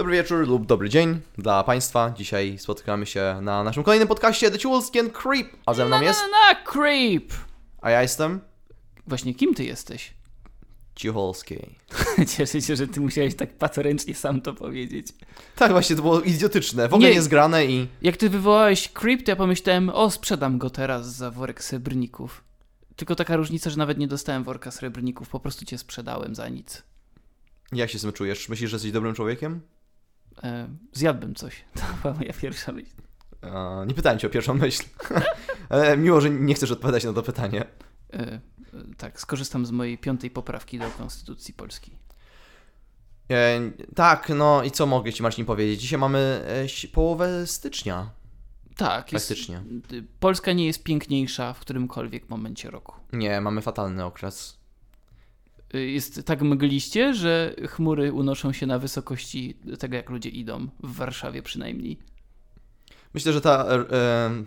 Dobry wieczór lub dobry dzień dla Państwa. Dzisiaj spotykamy się na naszym kolejnym podcaście The Chulskin Creep. A ze mną na, jest... na, na, creep! A ja jestem... Właśnie kim ty jesteś? Cichulski. Cieszę się, że ty musiałeś tak patoręcznie sam to powiedzieć. Tak, właśnie, to było idiotyczne. W ogóle Nie. niezgrane i... Jak ty wywołałeś creep, to ja pomyślałem, o sprzedam go teraz za worek srebrników. Tylko taka różnica, że nawet nie dostałem worka srebrników, po prostu cię sprzedałem za nic. Jak się z tym czujesz? Myślisz, że jesteś dobrym człowiekiem? E, zjadłbym coś. To była moja pierwsza myśl. E, nie pytałem cię o pierwszą myśl. Ale miło, że nie chcesz odpowiadać na to pytanie. E, e, tak, skorzystam z mojej piątej poprawki do Konstytucji Polskiej. E, tak, no i co mogę ci Marcin powiedzieć? Dzisiaj mamy e, połowę stycznia. Tak, jest, Polska nie jest piękniejsza w którymkolwiek momencie roku. Nie, mamy fatalny okres. Y, Jest tak mgliście, że chmury unoszą się na wysokości tego, jak ludzie idą, w Warszawie przynajmniej. Myślę, że ta, e,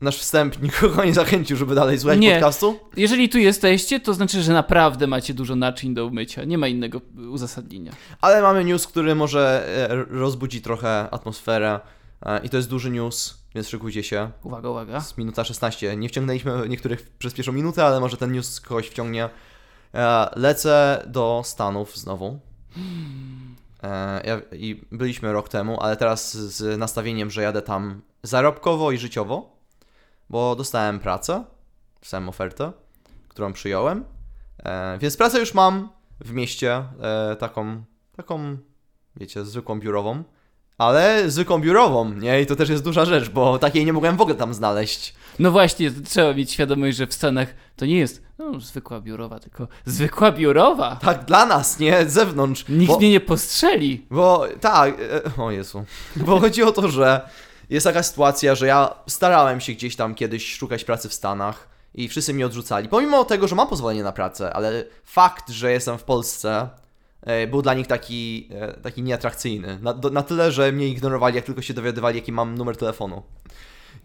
nasz wstęp nikogo nie zachęcił, żeby dalej słuchać Nie. podcastu. Jeżeli tu jesteście, to znaczy, że naprawdę macie dużo naczyń do umycia. Nie ma innego uzasadnienia. Ale mamy news, który może e, rozbudzi trochę atmosferę. E, I to jest duży news, więc szykujcie się. Uwaga, uwaga. Z minuta 16. Nie wciągnęliśmy niektórych przez pierwszą minutę, ale może ten news kogoś wciągnie. E, lecę do Stanów znowu. E, ja, I byliśmy rok temu, ale teraz z nastawieniem, że jadę tam zarobkowo i życiowo, bo dostałem pracę, dostałem ofertę, którą przyjąłem. E, więc pracę już mam w mieście, taką, taką, wiecie, zwykłą biurową. Ale zwykłą biurową, nie? I to też jest duża rzecz, bo takiej nie mogłem w ogóle tam znaleźć. No właśnie, trzeba mieć świadomość, że w Stanach to nie jest no, zwykła biurowa, tylko zwykła biurowa. Tak, dla nas, nie? Z zewnątrz. Nikt bo, mnie nie postrzeli. bo tak, e, o Jezu. Bo chodzi o to, że jest taka sytuacja, że ja starałem się gdzieś tam kiedyś szukać pracy w Stanach i wszyscy mnie odrzucali. Pomimo tego, że mam pozwolenie na pracę, ale fakt, że jestem w Polsce był dla nich taki, e, taki nieatrakcyjny. Na, na tyle, że mnie ignorowali, jak tylko się dowiadywali, jaki mam numer telefonu.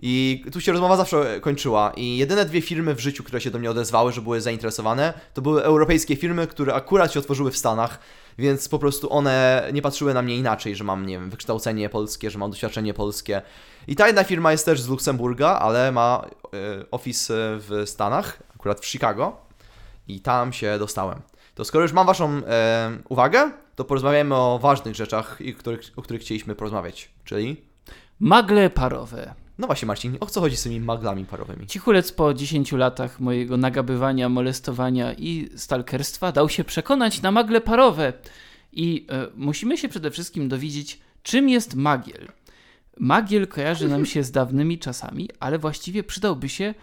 I tu się rozmowa zawsze kończyła. I jedyne dwie firmy w życiu, które się do mnie odezwały, że były zainteresowane, to były europejskie firmy, które akurat się otworzyły w Stanach, więc po prostu one nie patrzyły na mnie inaczej, że mam, nie wiem, wykształcenie polskie, że mam doświadczenie polskie. I ta jedna firma jest też z Luksemburga, ale ma e, office w Stanach, akurat w Chicago. I tam się dostałem. To skoro już mam Waszą e, uwagę, to porozmawiamy o ważnych rzeczach, i których, o których chcieliśmy porozmawiać. Czyli Magle parowe. no właśnie, Marcin, o co chodzi z tymi maglami parowymi? Cichulec po 10 latach mojego nagabywania, molestowania i stalkerstwa dał się przekonać na magle parowe. I e, musimy się przede wszystkim dowiedzieć, czym jest magiel. Magiel kojarzy nam się z dawnymi czasami, ale właściwie przydałby się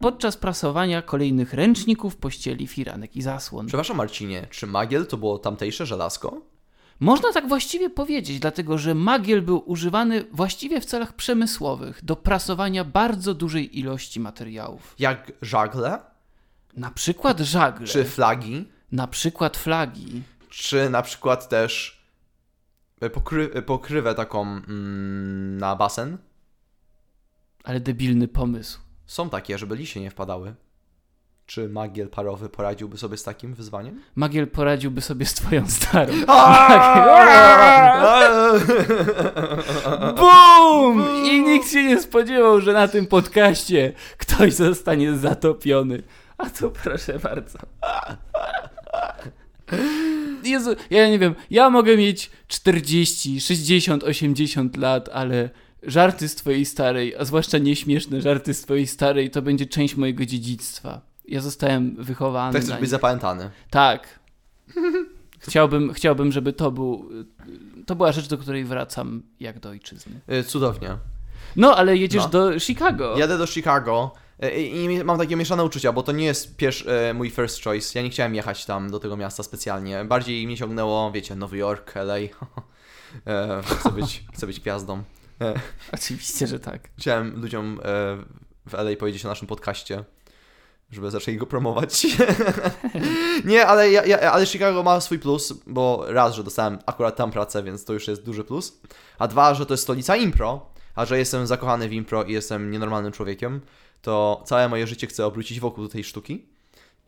podczas prasowania kolejnych ręczników, pościeli, firanek i zasłon. Przepraszam, Marcinie, czy magiel to było tamtejsze żelazko? Można tak właściwie powiedzieć, dlatego że magiel był używany właściwie w celach przemysłowych do prasowania bardzo dużej ilości materiałów. Jak żagle? Na przykład żagle. Czy flagi? Na przykład flagi. Czy na przykład też pokry e, pokrywę taką mm, na basen? Ale debilny pomysł. Są takie, żeby lisie nie wpadały. Czy magiel parowy poradziłby sobie z takim wyzwaniem? Magiel poradziłby sobie z twoją starą. BUM! I nikt się nie spodziewał, że na tym podcaście ktoś zostanie zatopiony. A tu proszę bardzo. Jezu, ja nie wiem, ja mogę mieć 40, 60, 80 lat, ale żarty z twojej starej, a zwłaszcza nieśmieszne żarty z twojej starej, to będzie część mojego dziedzictwa. Ja zostałem wychowany. To chcesz być zapamiętany. Tak. Chciałbym, chciałbym, żeby to był. To była rzecz, do której wracam jak do ojczyzny. E, Cudownie. No, ale jedziesz No. do Chicago. Jadę do Chicago i i mam takie mieszane uczucia, bo to nie jest pierwszy, e, mój first choice. Ja nie chciałem jechać tam do tego miasta specjalnie. Bardziej mnie ciągnęło, wiecie, Nowy Jork, LA. E, chcę, być, chcę być gwiazdą. E, Oczywiście, że tak. Chciałem ludziom e, w LA powiedzieć o naszym podcaście, żeby zaczęli go promować. nie, ale, ja, ja, ale Chicago ma swój plus, bo raz, że dostałem akurat tam pracę, więc to już jest duży plus. A dwa, że to jest stolica impro, a że jestem zakochany w impro i jestem nienormalnym człowiekiem, to całe moje życie chcę obrócić wokół tej sztuki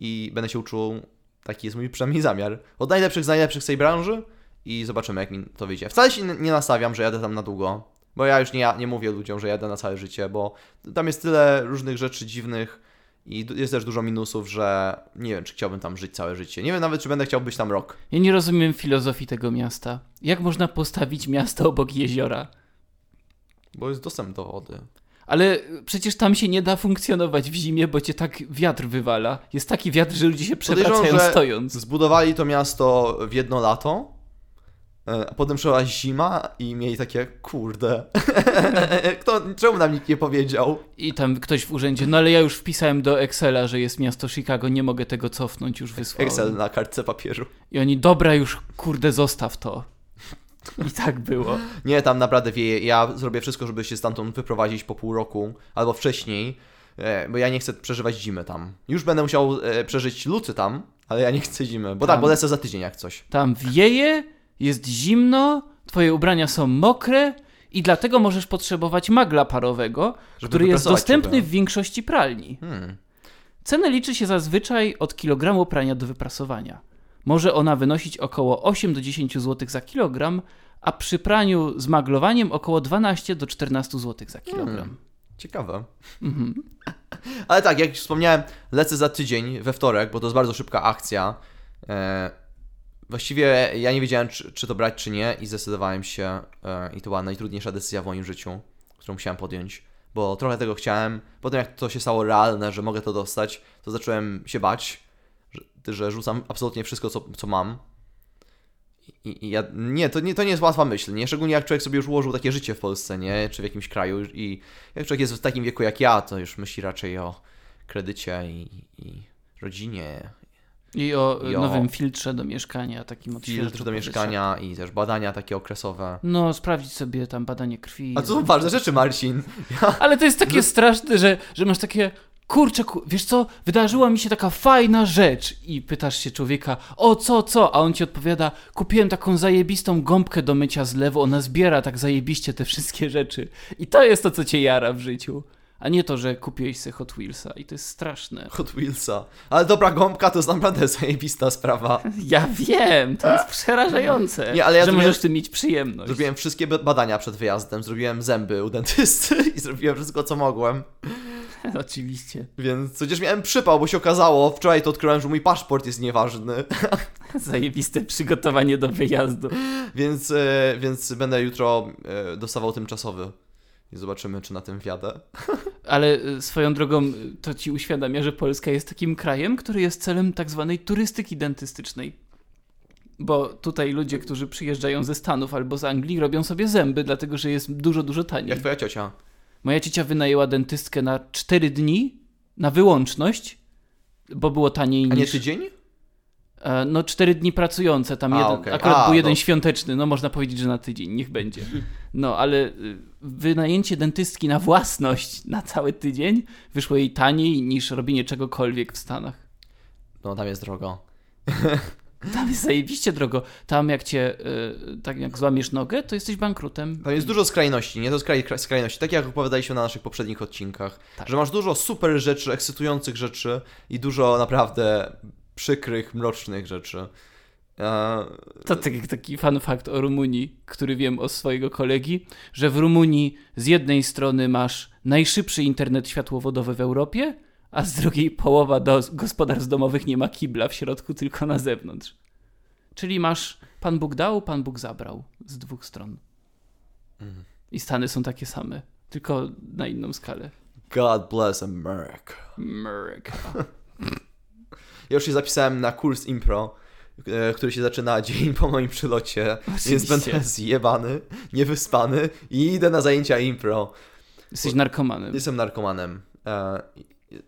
i będę się uczył, taki jest mój przynajmniej zamiar, od najlepszych z najlepszych z tej branży i zobaczymy, jak mi to wyjdzie. Wcale się nie nastawiam, że jadę tam na długo, bo ja już nie, nie mówię ludziom, że jadę na całe życie, bo tam jest tyle różnych rzeczy dziwnych i jest też dużo minusów, że nie wiem, czy chciałbym tam żyć całe życie. Nie wiem nawet, czy będę chciał być tam rok. Ja nie rozumiem filozofii tego miasta. Jak można postawić miasto obok jeziora? Bo jest dostęp do wody. Ale przecież tam się nie da funkcjonować w zimie, bo cię tak wiatr wywala. Jest taki wiatr, że ludzie się przewracają stojąc. Zbudowali to miasto w jedno lato, e, a potem przyszła zima i mieli takie, kurde, Kto, czemu nam nikt nie powiedział? I tam ktoś w urzędzie, no ale ja już wpisałem do Excela, że jest miasto Chicago, nie mogę tego cofnąć, już wysłałem. Excel na kartce papieru. I oni, dobra, już kurde, zostaw to. I tak było. Nie, tam naprawdę wieje. Ja zrobię wszystko, żeby się stamtąd wyprowadzić po pół roku albo wcześniej, e, bo ja nie chcę przeżywać zimy tam. Już będę musiał e, przeżyć luty tam, ale ja nie chcę zimy. Bo tak, Tam. bo lecę za tydzień jak coś. Tam wieje, jest zimno, twoje ubrania są mokre i dlatego możesz potrzebować magla parowego, Żeby który jest dostępny ciebie. w większości pralni. Hmm. Cenę liczy się zazwyczaj od kilogramu prania do wyprasowania. Może ona wynosić około 8 do 10 zł za kilogram, a przy praniu z maglowaniem około 12 do 14 zł za kilogram. Hmm. Ciekawe. Mhm. Ale tak, jak już wspomniałem, lecę za tydzień we wtorek, bo to jest bardzo szybka akcja. E, właściwie ja nie wiedziałem, czy, czy to brać, czy nie, i zdecydowałem się. E, I to była najtrudniejsza decyzja w moim życiu, którą musiałem podjąć. Bo trochę tego chciałem. Potem, jak to się stało realne, że mogę to dostać, to zacząłem się bać, że, rzucam absolutnie wszystko, co, co mam. I, I ja, nie, to nie, to nie jest łatwa myśl, nie? Szczególnie jak człowiek sobie już ułożył takie życie w Polsce, nie? Czy w jakimś kraju i jak człowiek jest w takim wieku jak ja, to już myśli raczej o kredycie i, i rodzinie, I o I o- nowym filtrze do mieszkania, takim odświeżaczu filtr do mieszkania i też badania takie okresowe. No, sprawdzić sobie tam badanie krwi. A to są ważne rzeczy, Marcin. Ale to jest takie No. straszne, że, że masz takie. Kurczę, ku... wiesz co, wydarzyła mi się taka fajna rzecz. I pytasz się człowieka, o co, co? A on ci odpowiada, kupiłem taką zajebistą gąbkę do mycia zlewu, ona zbiera tak zajebiście te wszystkie rzeczy. I to jest to, co cię jara w życiu. A nie to, że kupiłeś sobie Hot Wheelsa. I to jest straszne. Hot Wheelsa. Ale dobra gąbka to jest naprawdę zajebista sprawa. Ja wiem, to jest przerażające, Nie, ale ja że zrobiłem- możesz tym mieć przyjemność. Zrobiłem wszystkie ba- badania przed wyjazdem, zrobiłem zęby u dentysty i zrobiłem wszystko, co mogłem. Oczywiście. Więc chociaż miałem przypał, bo się okazało, wczoraj to odkryłem, że mój paszport jest nieważny. Zajebiste przygotowanie do wyjazdu. Więc, e, więc będę jutro e, dostawał tymczasowy. I zobaczymy, czy na tym wjadę. Ale y, swoją drogą y, to ci uświadamia, że Polska jest takim krajem, który jest celem tak zwanej turystyki dentystycznej. Bo tutaj ludzie, którzy przyjeżdżają ze Stanów albo z Anglii, robią sobie zęby, dlatego że jest dużo, dużo taniej. Jak twoja ciocia? Moja ciocia wynajęła dentystkę na 4 dni, na wyłączność, bo było taniej A nie niż... tydzień? E, No, 4 dni pracujące, tam A, jeden, okej. akurat A, był jeden no. świąteczny, no można powiedzieć, że na tydzień, niech będzie. No, ale y, wynajęcie dentystki na własność na cały tydzień wyszło jej taniej niż robienie czegokolwiek w Stanach. No, tam jest drogo. Tam jest zajebiście drogo. Tam jak cię, y, tak jak złamiesz nogę, to jesteś bankrutem. Tam jest dużo skrajności, nie? To skraj, kra- skrajności. Tak jak opowiadaliśmy na naszych poprzednich odcinkach. Tak. Że masz dużo super rzeczy, ekscytujących rzeczy i dużo naprawdę przykrych, mrocznych rzeczy. E, To tak jak taki fun fact o Rumunii, który wiem od swojego kolegi, że w Rumunii z jednej strony masz najszybszy internet światłowodowy w Europie, a z drugiej połowa do gospodarstw domowych nie ma kibla w środku, tylko na zewnątrz. Czyli masz Pan Bóg dał, Pan Bóg zabrał z dwóch stron. Mhm. I Stany są takie same, tylko na inną skalę. God bless America. America. Ja już się zapisałem na kurs impro, e, który się zaczyna dzień po moim przylocie, więc będę zjebany, niewyspany i idę na zajęcia impro. Jesteś narkomanem. Jestem narkomanem. E,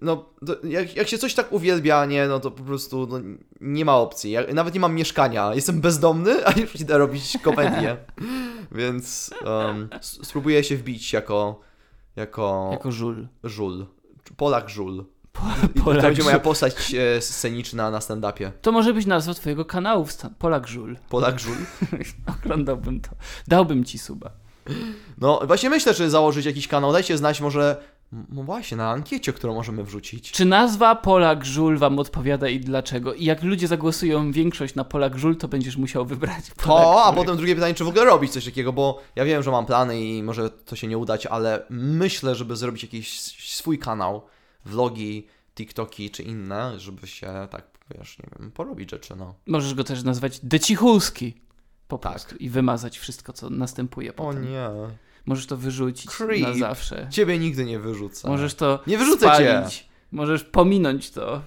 no, jak, jak się coś tak uwielbia, nie, no to po prostu no, nie ma opcji. Ja nawet nie mam mieszkania. Jestem bezdomny, a już idę robić komedię. Więc um, spróbuję się wbić jako, jako, Jako żul. żul. Polak żul. I Polak to będzie moja postać e, sceniczna na stand-upie. To może być nazwa twojego kanału, Polak żul. Polak żul. Oglądałbym to. Dałbym ci suba. No właśnie myślę, że założyć jakiś kanał. Dajcie znać może No właśnie, na ankiecie, którą możemy wrzucić. Czy nazwa Polak Żul wam odpowiada i dlaczego? I jak ludzie zagłosują większość na Polak Żul, to będziesz musiał wybrać Polak To, a potem drugie pytanie, czy w ogóle robić coś takiego, bo ja wiem, że mam plany i może to się nie udać, ale myślę, żeby zrobić jakiś swój kanał, vlogi, TikToki czy inne, żeby się tak, wiesz, nie wiem, porobić rzeczy, no. Możesz go też nazwać Decichulski. Po Tak. prostu. I wymazać wszystko, co następuje O potem. nie. Możesz to wyrzucić Creep. na zawsze. Ciebie nigdy nie wyrzucę. Możesz to Nie wyrzucę cię. spalić. Możesz pominąć to.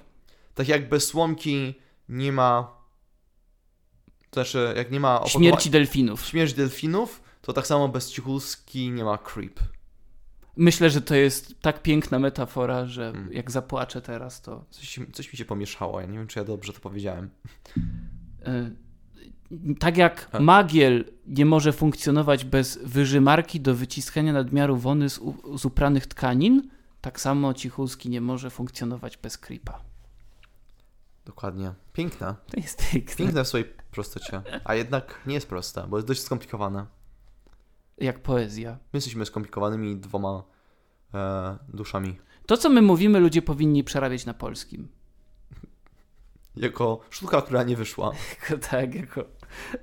Tak jak bez słomki nie ma... To znaczy, jak nie ma... Śmierci delfinów. Śmierć delfinów, to tak samo bez cichulski nie ma creep. Myślę, że to jest tak piękna metafora, że Hmm. jak zapłaczę teraz, to Coś, coś mi się pomieszało, ja nie wiem, czy ja dobrze to powiedziałem. e, tak jak A. magiel nie może funkcjonować bez wyżymarki do wyciskania nadmiaru wony z, u, z upranych tkanin, tak samo Cichulski nie może funkcjonować bez creepa. Dokładnie. Piękne. To jest piękne. Piękne w swojej prostocie. A jednak nie jest proste, bo jest dość skomplikowane. Jak poezja. My jesteśmy skomplikowanymi dwoma e, duszami. To, co my mówimy, ludzie powinni przerabiać na polskim. Jako sztuka, która nie wyszła. Jako, tak, jako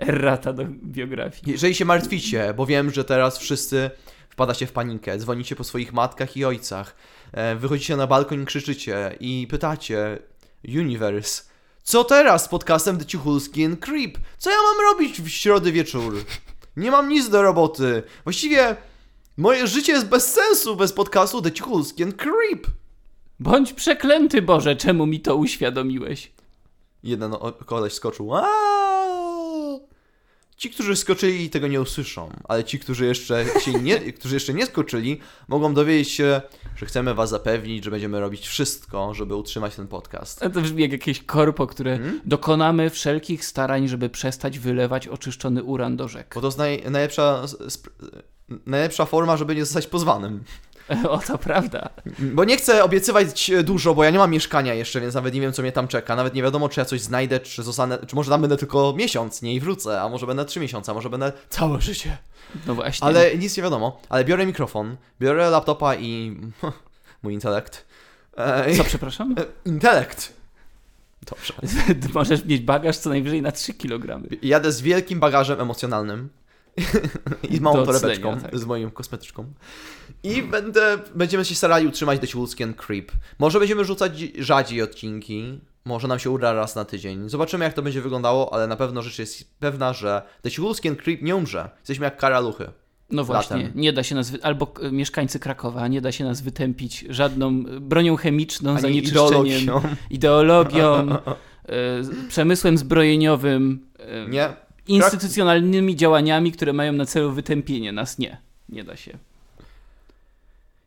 errata do biografii. Jeżeli się martwicie, bo wiem, że teraz wszyscy wpadacie w panikę, dzwonicie po swoich matkach i ojcach, e, wychodzicie na balkon i krzyczycie i pytacie Universe, co teraz z podcastem The Cichulski and Creep? Co ja mam robić w środę wieczór? Nie mam nic do roboty. Właściwie moje życie jest bez sensu bez podcastu The Cichulski and Creep. Bądź przeklęty Boże, czemu mi to uświadomiłeś? Jeden koleś skoczył. Aaaa! Ci, którzy skoczyli, tego nie usłyszą, ale ci, którzy jeszcze, się nie, którzy jeszcze nie skoczyli, mogą dowiedzieć się, że chcemy was zapewnić, że będziemy robić wszystko, żeby utrzymać ten podcast. To brzmi jak jakieś korpo, które Hmm? dokonamy wszelkich starań, żeby przestać wylewać oczyszczony uran do rzek. Bo to jest naj, najlepsza, najlepsza forma, żeby nie zostać pozwanym. O, to prawda. Bo nie chcę obiecywać dużo, bo ja nie mam mieszkania jeszcze, więc nawet nie wiem, co mnie tam czeka. Nawet nie wiadomo, czy ja coś znajdę, czy zostanę, czy może tam będę tylko miesiąc, nie i wrócę, a może będę trzy miesiące, a może będę całe życie. No właśnie. Ale nic nie wiadomo. Ale biorę mikrofon, biorę laptopa i mój intelekt. E, Co, przepraszam? e, intelekt! Dobrze. Możesz mieć bagaż co najwyżej na 3 kg. Jadę z wielkim bagażem emocjonalnym i z małą torebeczką, tak. z moją kosmetyczką. I będę, będziemy się starali utrzymać The Ciulski and Creep. Może będziemy rzucać rzadziej odcinki, może nam się uda raz na tydzień. Zobaczymy, jak to będzie wyglądało, ale na pewno rzecz jest pewna, że The Ciulski and Creep nie umrze. Jesteśmy jak karaluchy. No właśnie, Latem. nie da się nas, albo e, mieszkańcy Krakowa, nie da się nas wytępić żadną bronią chemiczną, Ani zanieczyszczeniem, ideologią. ideologią, e, przemysłem zbrojeniowym, e, Nie. Instytucjonalnymi działaniami, które mają na celu wytępienie nas. Nie, nie da się.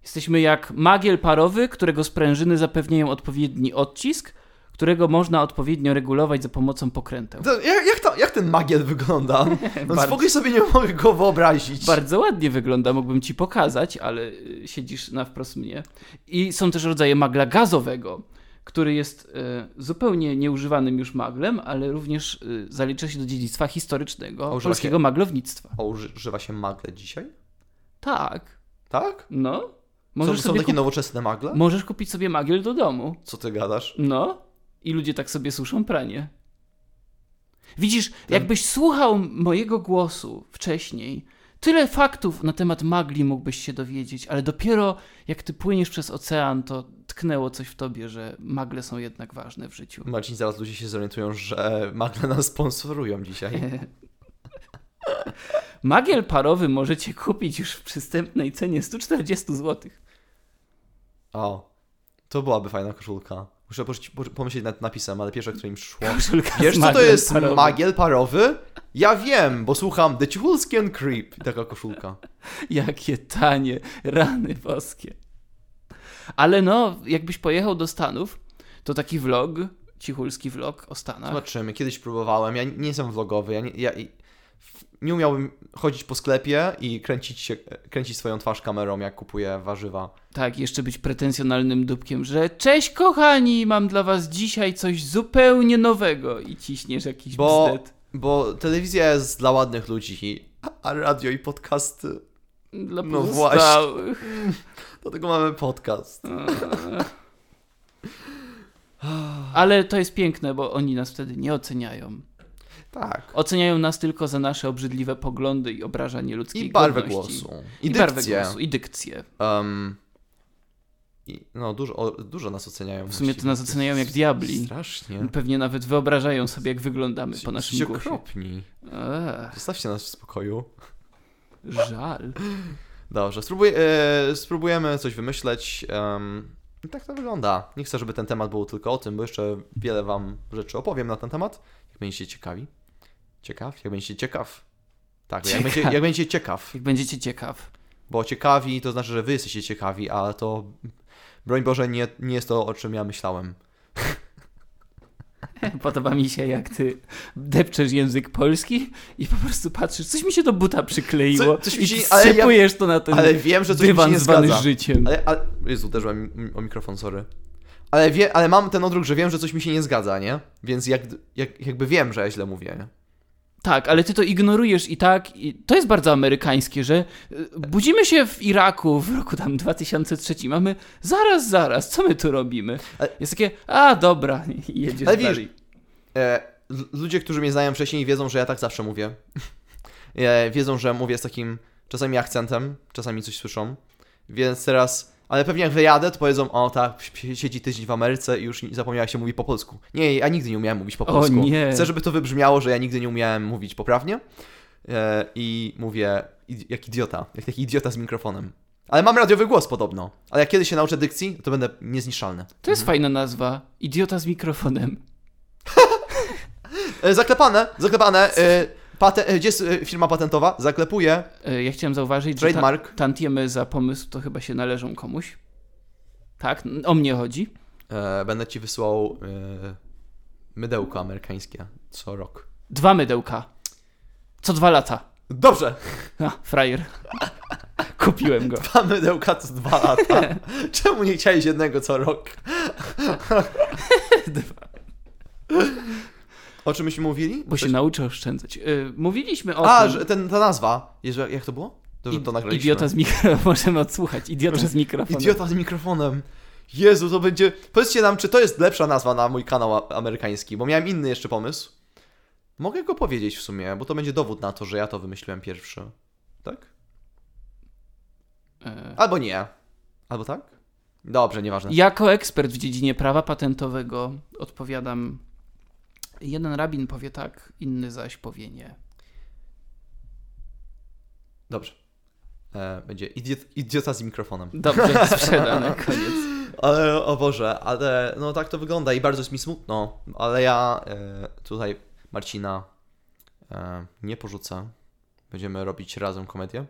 Jesteśmy jak magiel parowy, którego sprężyny zapewniają odpowiedni odcisk, którego można odpowiednio regulować za pomocą pokręteł. To, jak, jak, to, jak ten magiel wygląda? No spokój sobie nie mogę go wyobrazić. Bardzo ładnie wygląda, mógłbym ci pokazać, ale y, siedzisz na wprost mnie. I są też rodzaje magla gazowego, który jest y, zupełnie nieużywanym już maglem, ale również y, zalicza się do dziedzictwa historycznego A używa polskiego się- maglownictwa. O, używa się magle dzisiaj? Tak, Tak? no. Możesz, są takie nowoczesne magle? możesz kupić sobie magiel do domu. Co ty gadasz? No. I ludzie tak sobie suszą pranie. Widzisz, jakbyś słuchał mojego głosu wcześniej, tyle faktów na temat magli mógłbyś się dowiedzieć, ale dopiero jak ty płyniesz przez ocean, to tknęło coś w tobie, że magle są jednak ważne w życiu. Marcin, zaraz ludzie się zorientują, że magle nas sponsorują dzisiaj. Magiel parowy możecie kupić już w przystępnej cenie 140 zł. O, to byłaby fajna koszulka. Muszę pomyśleć nad napisem, ale pierwsze, które mi przyszło. Koszulka Wiesz, co to jest parowym. magiel parowy? Ja wiem, bo słucham The Cichulski and Creep. Taka koszulka. Jakie tanie, rany boskie. Ale no, jakbyś pojechał do Stanów, to taki vlog, cichulski vlog o Stanach. Zobaczymy, kiedyś próbowałem. Ja nie jestem vlogowy, ja nie, ja nie umiałbym chodzić po sklepie i kręcić, się, kręcić swoją twarz kamerą, jak kupuję warzywa. Tak, jeszcze być pretensjonalnym dupkiem, że cześć kochani, mam dla was dzisiaj coś zupełnie nowego i ciśniesz jakiś Bo- bzdet. Bo telewizja jest dla ładnych ludzi, a radio i podcasty Dla No pozostałych. Dlatego mamy podcast. Ale to jest piękne, bo oni nas wtedy nie oceniają. Tak. Oceniają nas tylko za nasze obrzydliwe poglądy i obrażanie ludzkiej I barwę godności. głosu. I, I, barwę głosu, i dykcję. Um, i, no, dużo, o, dużo nas oceniają. W sumie to nas oceniają jak diabli. Strasznie. Pewnie nawet wyobrażają sobie, jak wyglądamy po naszym głosie. okropni. Eee, Zostawcie nas w spokoju. Żal. Dobrze, spróbuj, e, spróbujemy coś wymyśleć. Tak to wygląda. Nie chcę, żeby ten temat był tylko o tym, bo jeszcze wiele wam rzeczy opowiem na ten temat. Jak będziecie ciekawi. Ciekaw? Jak będziecie ciekaw. Tak, jak, Ciekaw. będzie, jak będziecie ciekaw. Jak będziecie ciekaw. Bo ciekawi to znaczy, że wy jesteście ciekawi, ale to broń Boże nie, nie jest to, o czym ja myślałem. Podoba mi się, jak ty depczesz język polski i po prostu patrzysz, coś mi się do buta przykleiło Co- coś mi i się- ale ja- to na ten Ale wiem, że coś mi się dywan nie zwany zgadza. życiem. Ale, ale... Jezu, uderzyłem o mikrofon, sorry. Ale, wie, ale mam ten odruch, że wiem, że coś mi się nie zgadza, nie? Więc jak, jak, jakby wiem, że ja źle mówię, nie? Tak, ale ty to ignorujesz i tak. I to jest bardzo amerykańskie, że y, budzimy się w Iraku w roku tam 2003. Mamy zaraz, zaraz, co my tu robimy? Jest takie, a dobra, jedziesz Ale widzisz, dalej. E, ludzie, którzy mnie znają wcześniej, wiedzą, że ja tak zawsze mówię. e, wiedzą, że mówię z takim czasami akcentem, czasami coś słyszą. Więc teraz, ale pewnie jak wyjadę, to powiedzą, o tak, si- siedzi tydzień w Ameryce i już zapomniała się mówi po polsku. Nie, ja nigdy nie umiałem mówić po O polsku. nie. Chcę, żeby to wybrzmiało, że ja nigdy nie umiałem mówić poprawnie. E, I mówię jak idiota, jak taki idiota z mikrofonem. Ale mam radiowy głos podobno. Ale jak kiedyś się nauczę dykcji, to będę niezniszczalny. To jest fajna nazwa. Idiota z mikrofonem. E, zaklepane, zaklepane. E, pate, e, gdzie jest e, firma patentowa? Zaklepuję. E, Ja chciałem zauważyć, że ta, Trademark. tantiemy za pomysł to chyba się należą komuś. Tak, o mnie chodzi. E, będę ci wysyłał e, mydełko amerykańskie co rok. Dwa mydełka. Co dwa lata. Dobrze! A, frajer. Kupiłem go. Dwa mydełka co dwa lata. Czemu nie chciałeś jednego co rok? o czym myśmy mówili? Bo się nauczę oszczędzać. Y, mówiliśmy o A, tym. że ten, ta nazwa. Jezu, jak- to było? To, że to nagraliśmy. Idiota z mikrofonem. Możemy odsłuchać. Idiota z mikrofonem. Idiota z mikrofonem. Jezu, to będzie... Powiedzcie nam, czy to jest lepsza nazwa na mój kanał amerykański, bo miałem inny jeszcze pomysł. Mogę go powiedzieć w sumie, bo to będzie dowód na to, że ja to wymyśliłem pierwszy. Tak? E, Albo nie. Albo tak? Dobrze, nieważne. Jako ekspert w dziedzinie prawa patentowego odpowiadam. Jeden rabin powie tak, inny zaś powie nie. Dobrze. E, będzie idiot, idiota z mikrofonem. Dobrze, sprzedane, koniec. Ale, o Boże, ale no tak to wygląda i bardzo jest mi smutno, ale ja e, tutaj Marcina e, nie porzucę. Będziemy robić razem komedię.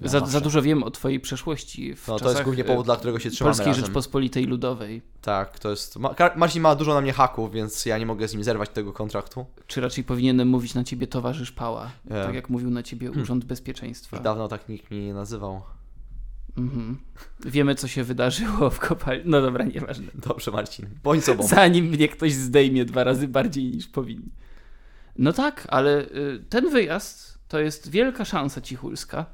Za, za dużo wiem o twojej przeszłości w No to jest głównie e, powód, dla którego się trzymamy Polskiej razem. Rzeczpospolitej Ludowej. Tak, to jest... Ma, Marcin ma dużo na mnie haków, więc ja nie mogę z nim zerwać tego kontraktu. Czy raczej powinienem mówić na ciebie towarzysz Pała, E. tak jak mówił na ciebie Hmm. Urząd Bezpieczeństwa. Dawno tak nikt mnie nie nazywał. Mhm. Wiemy, co się wydarzyło w kopalni. No dobra, nieważne. Dobrze, Marcin, bądź sobą. Zanim mnie ktoś zdejmie dwa razy bardziej niż powinni. No tak, ale y, ten wyjazd to jest wielka szansa cichulska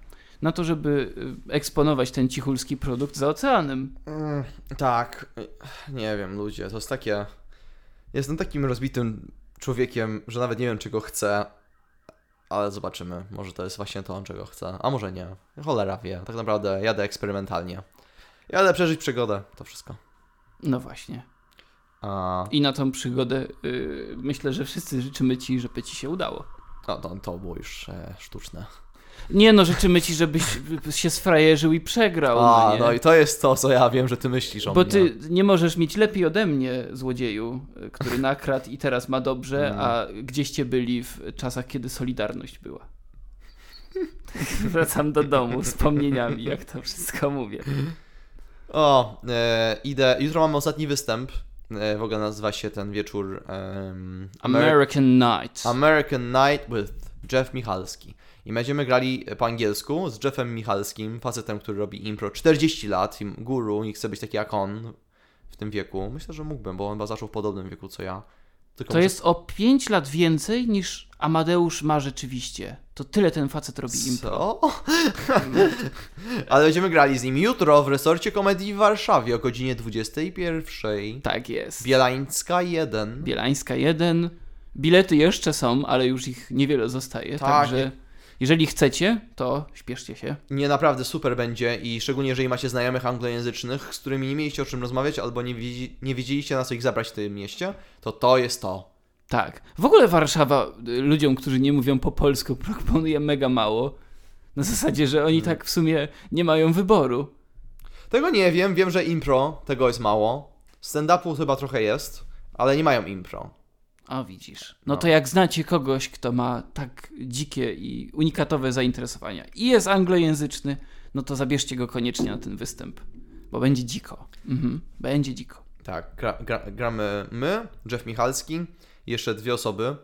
na to, żeby y, eksponować ten cichulski produkt za oceanem. Mm, tak, nie wiem, ludzie, to jest takie. Jestem takim rozbitym człowiekiem, że nawet nie wiem, czego chcę, ale zobaczymy. Może to jest właśnie to, czego chcę, a może nie. Cholera wie, tak naprawdę jadę eksperymentalnie. Jadę przeżyć przygodę, to wszystko. No właśnie. A I na tą przygodę y, myślę, że wszyscy życzymy ci, żeby ci się udało. no, to, to było już e, sztuczne. Nie no, życzymy ci, żebyś się sfrajerzył i przegrał. A, no, no i to jest to, co ja wiem, że ty myślisz o Bo mnie. ty nie możesz mieć lepiej ode mnie, złodzieju, który nakradł i teraz ma dobrze, Mm. a gdzieście byli w czasach, kiedy Solidarność była. Wracam do domu wspomnieniami, jak to wszystko mówię. O, e, idę. Jutro mamy ostatni występ. E, w ogóle nazywa się ten wieczór em, Ameri- American Night. American Night with Jeff Michalski. I będziemy grali po angielsku z Jeffem Michalskim, facetem, który robi impro 40 lat, guru i chce być taki jak on w tym wieku. Myślę, że mógłbym, bo on chyba zaczął w podobnym wieku co ja. Tylko To jest o 5 lat więcej niż Amadeusz ma rzeczywiście. To tyle ten facet robi impro. Co? Ale będziemy grali z nim jutro w resorcie komedii w Warszawie o godzinie 21. Tak jest. Bielańska 1. Bielańska 1. Bilety jeszcze są, ale już ich niewiele zostaje. Tak. Także jeżeli chcecie, to śpieszcie się. Nie, naprawdę super będzie i szczególnie jeżeli macie znajomych anglojęzycznych, z którymi nie mieliście o czym rozmawiać albo nie, wiedzi, nie wiedzieliście na co ich zabrać w tym mieście, to to jest to. Tak. W ogóle Warszawa y, ludziom, którzy nie mówią po polsku, proponuje mega mało. Na zasadzie, że oni tak w sumie nie mają wyboru. Tego nie wiem, wiem, że impro tego jest mało. Stand-upu chyba trochę jest, ale nie mają impro. A widzisz. No No. to jak znacie kogoś, kto ma tak dzikie i unikatowe zainteresowania i jest anglojęzyczny, no to zabierzcie go koniecznie na ten występ. Bo będzie dziko. Mhm. Będzie dziko. Tak, gra, gra, gramy my, Jeff Michalski, jeszcze dwie osoby.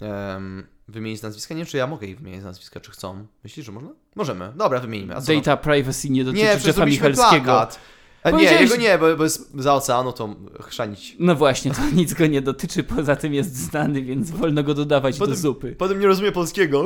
Um, wymienić nazwiska? Nie wiem, czy ja mogę ich wymienić nazwiska, czy chcą. Myślisz, że można? Możemy. Dobra, wymienimy. Data privacy nie dotyczy Nie, Jeffa Michalskiego. plakat. A nie, Powiedziałeś- jego nie, bo, bo jest za oceanu, to chrzanić. No właśnie, to nic go nie dotyczy, poza tym jest znany, więc wolno go dodawać Potem- do zupy. Potem nie rozumie polskiego.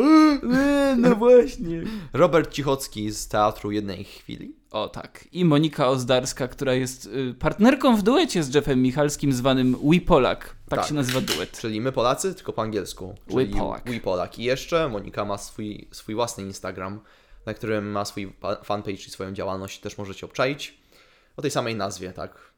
no właśnie. Robert Cichocki z Teatru Jednej Chwili. O tak. I Monika Ozdarska, która jest y, partnerką w duecie z Jeffem Michalskim zwanym We Polak. Tak, Tak. się nazywa duet. Czyli my Polacy, tylko po angielsku. We Polak. We Polak. I jeszcze Monika ma swój, swój własny Instagram, na którym ma swój pa- fanpage i swoją działalność. Też możecie obczaić. O tej samej nazwie, tak?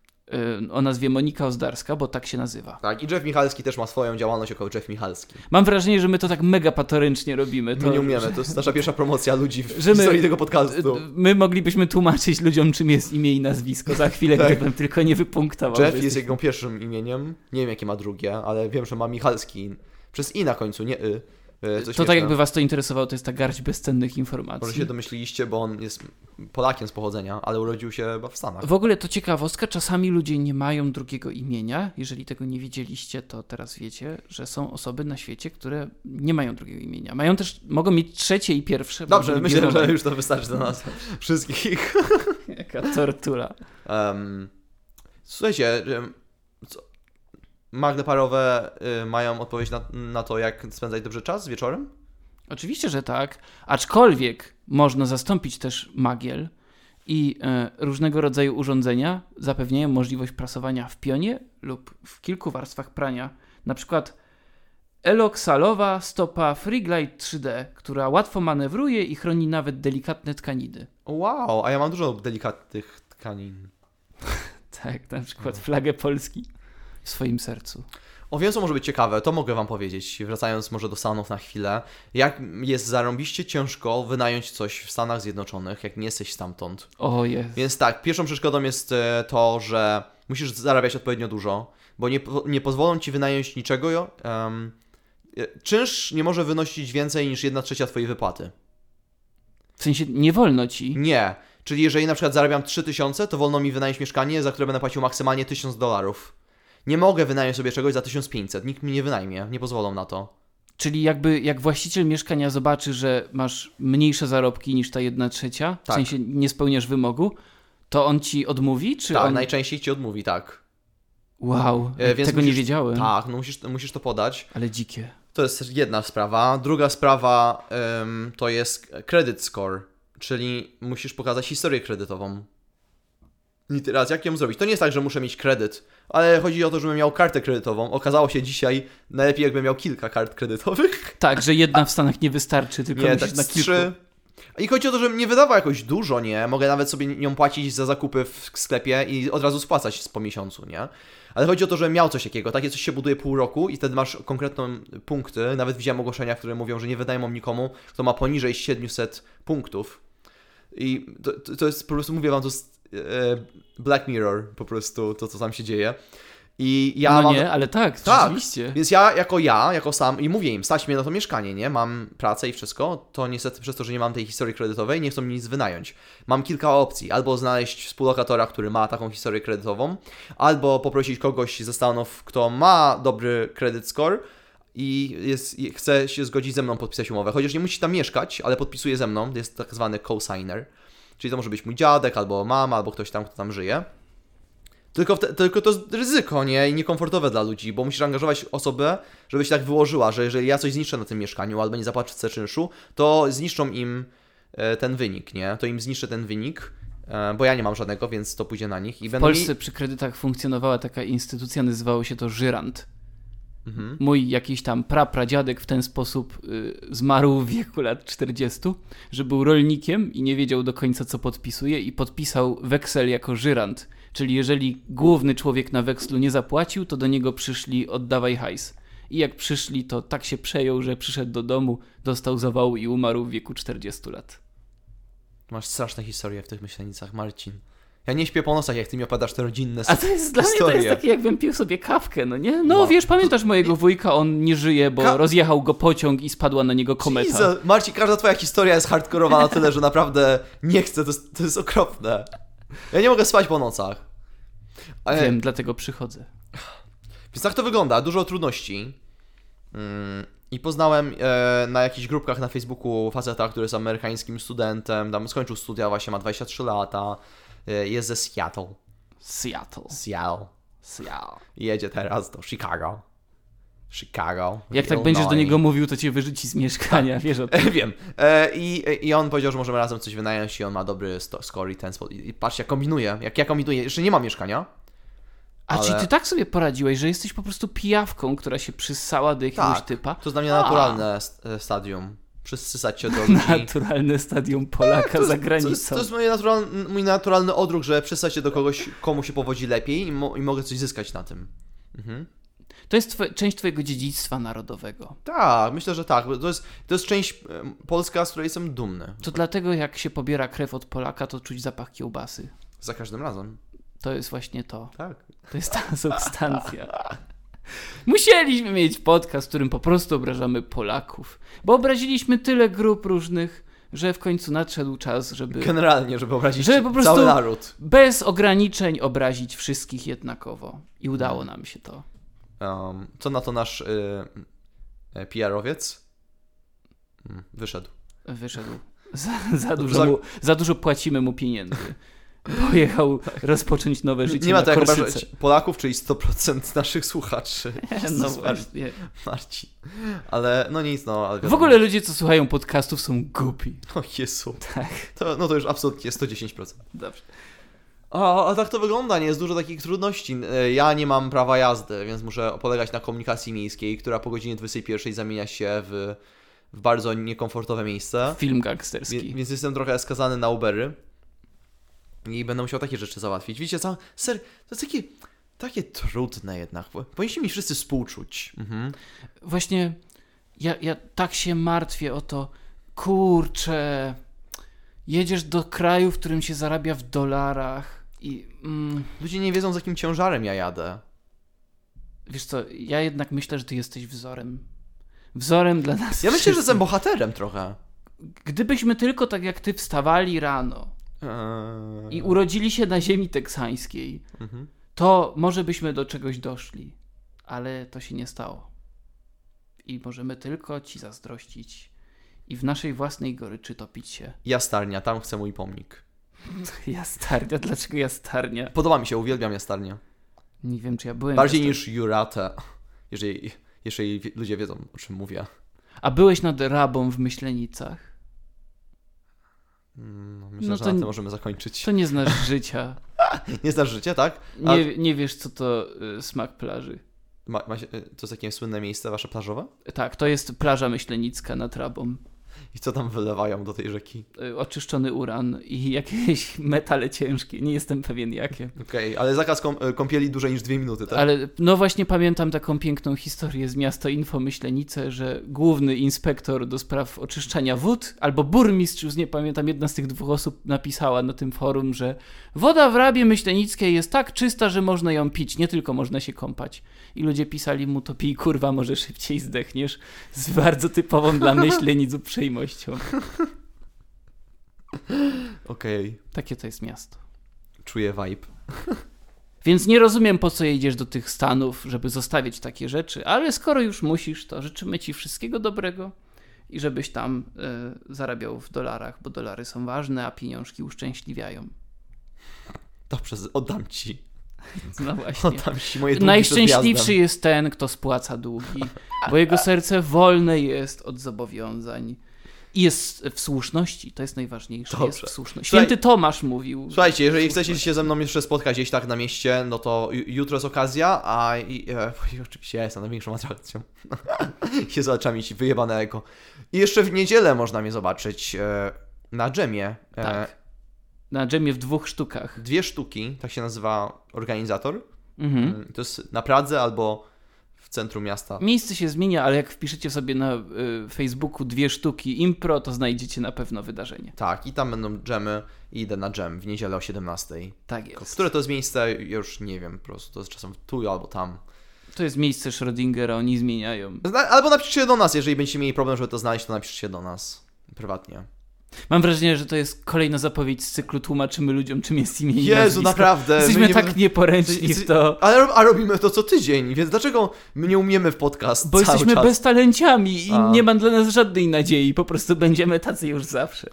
Y, o nazwie Monika Ozdarska, bo tak się nazywa. Tak. I Jeff Michalski też ma swoją działalność jako Jeff Michalski. Mam wrażenie, że my to tak mega patorycznie robimy. To, My nie umiemy, to jest nasza pierwsza promocja ludzi w Że my- historii tego podcastu. My moglibyśmy tłumaczyć ludziom, czym jest imię i nazwisko za chwilę, Tak. gdybym tylko nie wypunktował. Jeff jest jego pierwszym imieniem. Nie wiem, jakie ma drugie, ale wiem, że ma Michalski. Przez i na końcu, nie y. Y, To tak jakby was to interesowało, to jest ta garść bezcennych informacji. Może się domyśliliście, bo on jest Polakiem z pochodzenia, ale urodził się chyba w Stanach. W ogóle to ciekawostka, czasami ludzie nie mają drugiego imienia. Jeżeli tego nie wiedzieliście, to teraz wiecie, że są osoby na świecie, które nie mają drugiego imienia. Mają też, mogą mieć trzecie i pierwsze. Dobrze, myślę, że już to wystarczy dla nas wszystkich. Jaka tortura. Um, słuchajcie, magle parowe y, mają odpowiedź na, na to, jak spędzać dobrze czas wieczorem? Oczywiście, że tak. Aczkolwiek można zastąpić też magiel i e, różnego rodzaju urządzenia zapewniają możliwość prasowania w pionie lub w kilku warstwach prania. Na przykład eloksalowa stopa Freeglide 3D, która łatwo manewruje i chroni nawet delikatne tkaniny. Wow, a ja mam dużo delikatnych tkanin. Tak, na przykład flagę Polski w swoim sercu. O wiem, co może być ciekawe, to mogę wam powiedzieć, wracając może do Stanów na chwilę. Jak jest zarąbiście ciężko wynająć coś w Stanach Zjednoczonych, jak nie jesteś stamtąd. O jest. Więc tak, pierwszą przeszkodą jest e, to, że musisz zarabiać odpowiednio dużo, bo nie, nie pozwolą ci wynająć niczego. Um, czynsz nie może wynosić więcej niż 1 trzecia twojej wypłaty. W sensie nie wolno ci. Nie. Czyli jeżeli na przykład zarabiam 3000, to wolno mi wynająć mieszkanie, za które będę płacił maksymalnie 1000 dolarów. Nie mogę wynająć sobie czegoś za 1500. Nikt mi nie wynajmie, nie pozwolą na to. Czyli jakby jak właściciel mieszkania zobaczy, że masz mniejsze zarobki niż ta jedna trzecia, w Tak. sensie nie spełniasz wymogu, to on ci odmówi, czy tak, on... najczęściej ci odmówi, tak. Wow, E, tego nie musisz- wiedziałem, Tak, no musisz, musisz to podać. ale dzikie. To jest jedna sprawa. Druga sprawa to jest credit score, czyli musisz pokazać historię kredytową. Teraz, jak ją zrobić? To nie jest tak, że muszę mieć kredyt, ale chodzi o to, żebym miał kartę kredytową. Okazało się dzisiaj, najlepiej jakbym miał kilka kart kredytowych. Tak, że jedna w Stanach nie wystarczy, tylko Nie, tak na kilku. trzy. I chodzi o to, żebym nie wydawał jakoś dużo, nie? Mogę nawet sobie nią płacić za zakupy w sklepie i od razu spłacać po miesiącu, nie? Ale chodzi o to, żebym miał coś takiego. Takie coś się buduje pół roku i wtedy masz konkretne punkty. Nawet widziałem ogłoszenia, które mówią, że nie wydają nikomu, kto ma poniżej 700 punktów. I to, to, jest po prostu, mówię wam, to jest Black Mirror po prostu, to co tam się dzieje. I ja no mam... nie, ale tak, Tak. rzeczywiście. Więc ja, jako ja, jako sam, i mówię im, stać mnie na to mieszkanie, nie? Mam pracę i wszystko, to niestety przez to, że nie mam tej historii kredytowej, nie chcą mi nic wynająć. Mam kilka opcji, albo znaleźć współlokatora, który ma taką historię kredytową, albo poprosić kogoś ze Stanów, kto ma dobry credit score i jest, i chce się zgodzić ze mną podpisać umowę. Chociaż nie musi tam mieszkać, ale podpisuje ze mną, jest tak zwany co-signer. Czyli to może być mój dziadek, albo mama, albo ktoś tam, kto tam żyje. Tylko, wte, tylko to jest ryzyko, nie? I niekomfortowe dla ludzi, bo musisz angażować osobę, żeby się tak wyłożyła, że jeżeli ja coś zniszczę na tym mieszkaniu albo nie zapłacę czynszu, to zniszczą im e, ten wynik, nie? To im zniszczę ten wynik, e, bo ja nie mam żadnego, więc to pójdzie na nich. I W Polsce mi... przy kredytach funkcjonowała taka instytucja, nazywało się to żyrant. Mhm. Mój jakiś tam prapradziadek w ten sposób y, zmarł w wieku lat 40, że był rolnikiem i nie wiedział do końca co podpisuje i podpisał weksel jako żyrant. Czyli jeżeli główny człowiek na wekslu nie zapłacił, to do niego przyszli oddawaj hajs. I jak przyszli, to tak się przejął, że przyszedł do domu, dostał zawału i umarł w wieku 40 lat. Masz straszne historie w tych myślenicach, Marcin. Ja nie śpię po nocach, jak ty mi opowiadasz te rodzinne A to jest dla mnie to jest takie, jakbym pił sobie kawkę, no nie? No, No. wiesz, pamiętasz mojego wujka, on nie żyje, bo Ka- rozjechał go pociąg i spadła na niego kometa. Jesus, Marcin, każda twoja historia jest hardkorowa na tyle, że naprawdę nie chcę, to jest, to jest okropne. Ja nie mogę spać po nocach. Ale, Wiem, dlatego przychodzę. Więc tak to wygląda, dużo trudności. Mm, I poznałem e, na jakichś grupkach na Facebooku faceta, który jest amerykańskim studentem, tam skończył studia, właśnie ma 23 lata, jest ze Seattle. Seattle. Seattle. Seattle. Jedzie teraz do Chicago. Chicago. Jak tak Illinois. będziesz do niego mówił, to cię wyrzuci z mieszkania, wiesz o tym. E, Wiem. E, i, I on powiedział, że możemy razem coś wynająć i on ma dobry score i ten spot. I, patrz, jak kombinuje. Jak ja kombinuję. Jeszcze nie mam mieszkania. A ale- czy ty tak sobie poradziłeś, że jesteś po prostu pijawką, która się przyssała do jakiegoś Tak. typa? To jest dla mnie A. naturalne st- e, stadium. Przysysać się do ludzi. Naturalne stadium Polaka za To jest, granicą. to jest mój, naturalny, mój naturalny odruch, że przysać się do kogoś, komu się powodzi lepiej i, mo- i mogę coś zyskać na tym. Mhm. To jest twoje, część twojego dziedzictwa narodowego. Tak, myślę, że tak. To jest, to jest część Polska, z której jestem dumny. To dlatego jak się pobiera krew od Polaka, to czuć zapach kiełbasy. Za każdym razem. To jest właśnie to. Tak. To jest ta substancja. Musieliśmy mieć podcast, w którym po prostu obrażamy Polaków. Bo obraziliśmy tyle grup różnych, że w końcu nadszedł czas, żeby Generalnie, żeby obrazić Żeby po prostu- cały naród. bez ograniczeń obrazić wszystkich jednakowo. I udało nam się to. Um, co na to nasz y, y, PR-owiec? Mm, Wyszedł. Wyszedł. Za, za, dużo, mu, za dużo płacimy mu pieniędzy. Pojechał rozpocząć nowe życie Nie ma to jak obrażać Polaków, czyli 100% naszych słuchaczy. No właśnie. Marcin. Ale no nic, no. Ale W ogóle ludzie, co słuchają podcastów są głupi. O Jezu. Tak. To, no to już absolutnie 110%. Dobrze. A, a tak to wygląda, nie? Jest dużo takich trudności. E, Ja nie mam prawa jazdy, więc muszę polegać na komunikacji miejskiej, która po godzinie 21 zamienia się w, w bardzo niekomfortowe miejsce. Film Wie, gangsterski. więc jestem trochę skazany na Ubery. I będę musiał takie rzeczy załatwić. Wiecie co? Ser, to jest takie, takie trudne jednak. Powinniśmy mi wszyscy współczuć. Mhm. Właśnie ja, ja tak się martwię o to. Kurczę. Jedziesz do kraju, w którym się zarabia w dolarach i... Mm, Ludzie nie wiedzą, z jakim ciężarem ja jadę. wiesz co, ja jednak myślę, że ty jesteś wzorem. Wzorem dla nas Ja myślę, że jestem bohaterem trochę. Gdybyśmy tylko tak jak ty wstawali rano i urodzili się na ziemi teksańskiej, mhm. to może byśmy do czegoś doszli. Ale to się nie stało. I możemy tylko ci zazdrościć i w naszej własnej goryczy topić się. Jastarnia, tam chcę mój pomnik. Jastarnia, dlaczego jastarnia? Podoba mi się, uwielbiam jastarnię. Nie wiem, czy ja byłem. Bardziej w jastar- niż Jurate. Jeżeli, jeżeli ludzie wiedzą, o czym mówię. A byłeś nad rabą w Myślenicach? Mm, No, myślę, No że na tym możemy zakończyć. To nie znasz życia. Nie znasz życia, tak? A Nie, nie wiesz, co to y, smak plaży. ma, ma, się- to jest takie słynne miejsce wasze plażowe? Tak, to jest plaża myślenicka nad rabą. I co tam wylewają do tej rzeki? Y, Oczyszczony uran i jakieś metale ciężkie. Nie jestem pewien jakie. Okej, ale zakaz kąp- e, kąpieli dłużej niż dwie minuty, tak? Ale no właśnie pamiętam taką piękną historię z miasta Info Myślenice, że główny inspektor do spraw oczyszczania wód, albo burmistrz, już nie pamiętam, jedna z tych dwóch osób napisała na tym forum, że woda w Rabie Myślenickiej jest tak czysta, że można ją pić, nie tylko można się kąpać. I ludzie pisali mu, to pij kurwa, może szybciej zdechniesz, z bardzo typową dla Myślenic uprzejmością. Okej, Takie to jest miasto. czuję vibe. Więc nie rozumiem, po co jedziesz do tych Stanów, żeby zostawić takie rzeczy, ale skoro już musisz, to życzymy Ci wszystkiego dobrego i żebyś tam y, zarabiał w dolarach, bo dolary są ważne, a pieniążki uszczęśliwiają. Dobrze, oddam ci. No właśnie. On tam si moje długi Najszczęśliwszy jest ten, kto spłaca długi, bo jego serce wolne jest od zobowiązań. I jest w słuszności, to jest najważniejsze. Jest Dobrze. w słuszności. Święty Tomasz mówił. Słuchajcie, jeżeli chcecie się ze mną jeszcze spotkać gdzieś tak na mieście, no to ju- jutro jest okazja, a i, e, oczywiście ja jestem największą atrakcją. Jezu, oczami ci wyjebane eko. I jeszcze w niedzielę można mnie zobaczyć e, na dżemie. E, Tak. Na dżemie w dwóch sztukach. Dwie sztuki, tak się nazywa organizator. Mhm. To jest na Pradze albo w centrum miasta. Miejsce się zmienia, ale jak wpiszecie sobie na y, Facebooku dwie sztuki impro, to znajdziecie na pewno wydarzenie. Tak, i tam będą dżemy i idę na dżem w niedzielę o 17. Tak jest. Które to jest miejsce, już nie wiem, po prostu to jest czasem tu albo tam. To jest miejsce Schrödingera, oni zmieniają. Zna- Albo napiszcie do nas, jeżeli będziecie mieli problem, żeby to znaleźć, to napiszcie do nas prywatnie. Mam wrażenie, że to jest kolejna zapowiedź z cyklu Tłumaczymy ludziom, czym jest imię i Jezu, nazwisko. naprawdę. my Jesteśmy nie- tak nieporęczni w to, Ale a robimy to co tydzień, więc dlaczego my nie umiemy w podcast bo cały jesteśmy czas? beztalenciami i A. nie ma dla nas żadnej nadziei. Po prostu będziemy tacy już zawsze.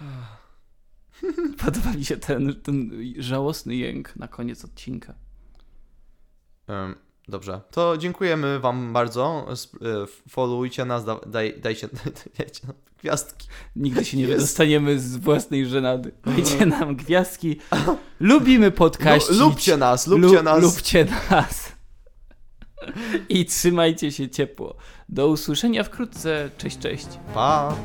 Podoba mi się ten, ten żałosny jęk na koniec odcinka. Dobrze, to dziękujemy wam bardzo. E, Followujcie nas, da, daj, dajcie, dajcie nam gwiazdki. Nigdy się nie Jest. wydostaniemy z własnej żenady. Dajcie nam gwiazdki. Lubimy podkaścić. No, lubcie nas, lubcie Lu- nas. Lubcie nas. I trzymajcie się ciepło. Do usłyszenia wkrótce. Cześć, cześć. Pa!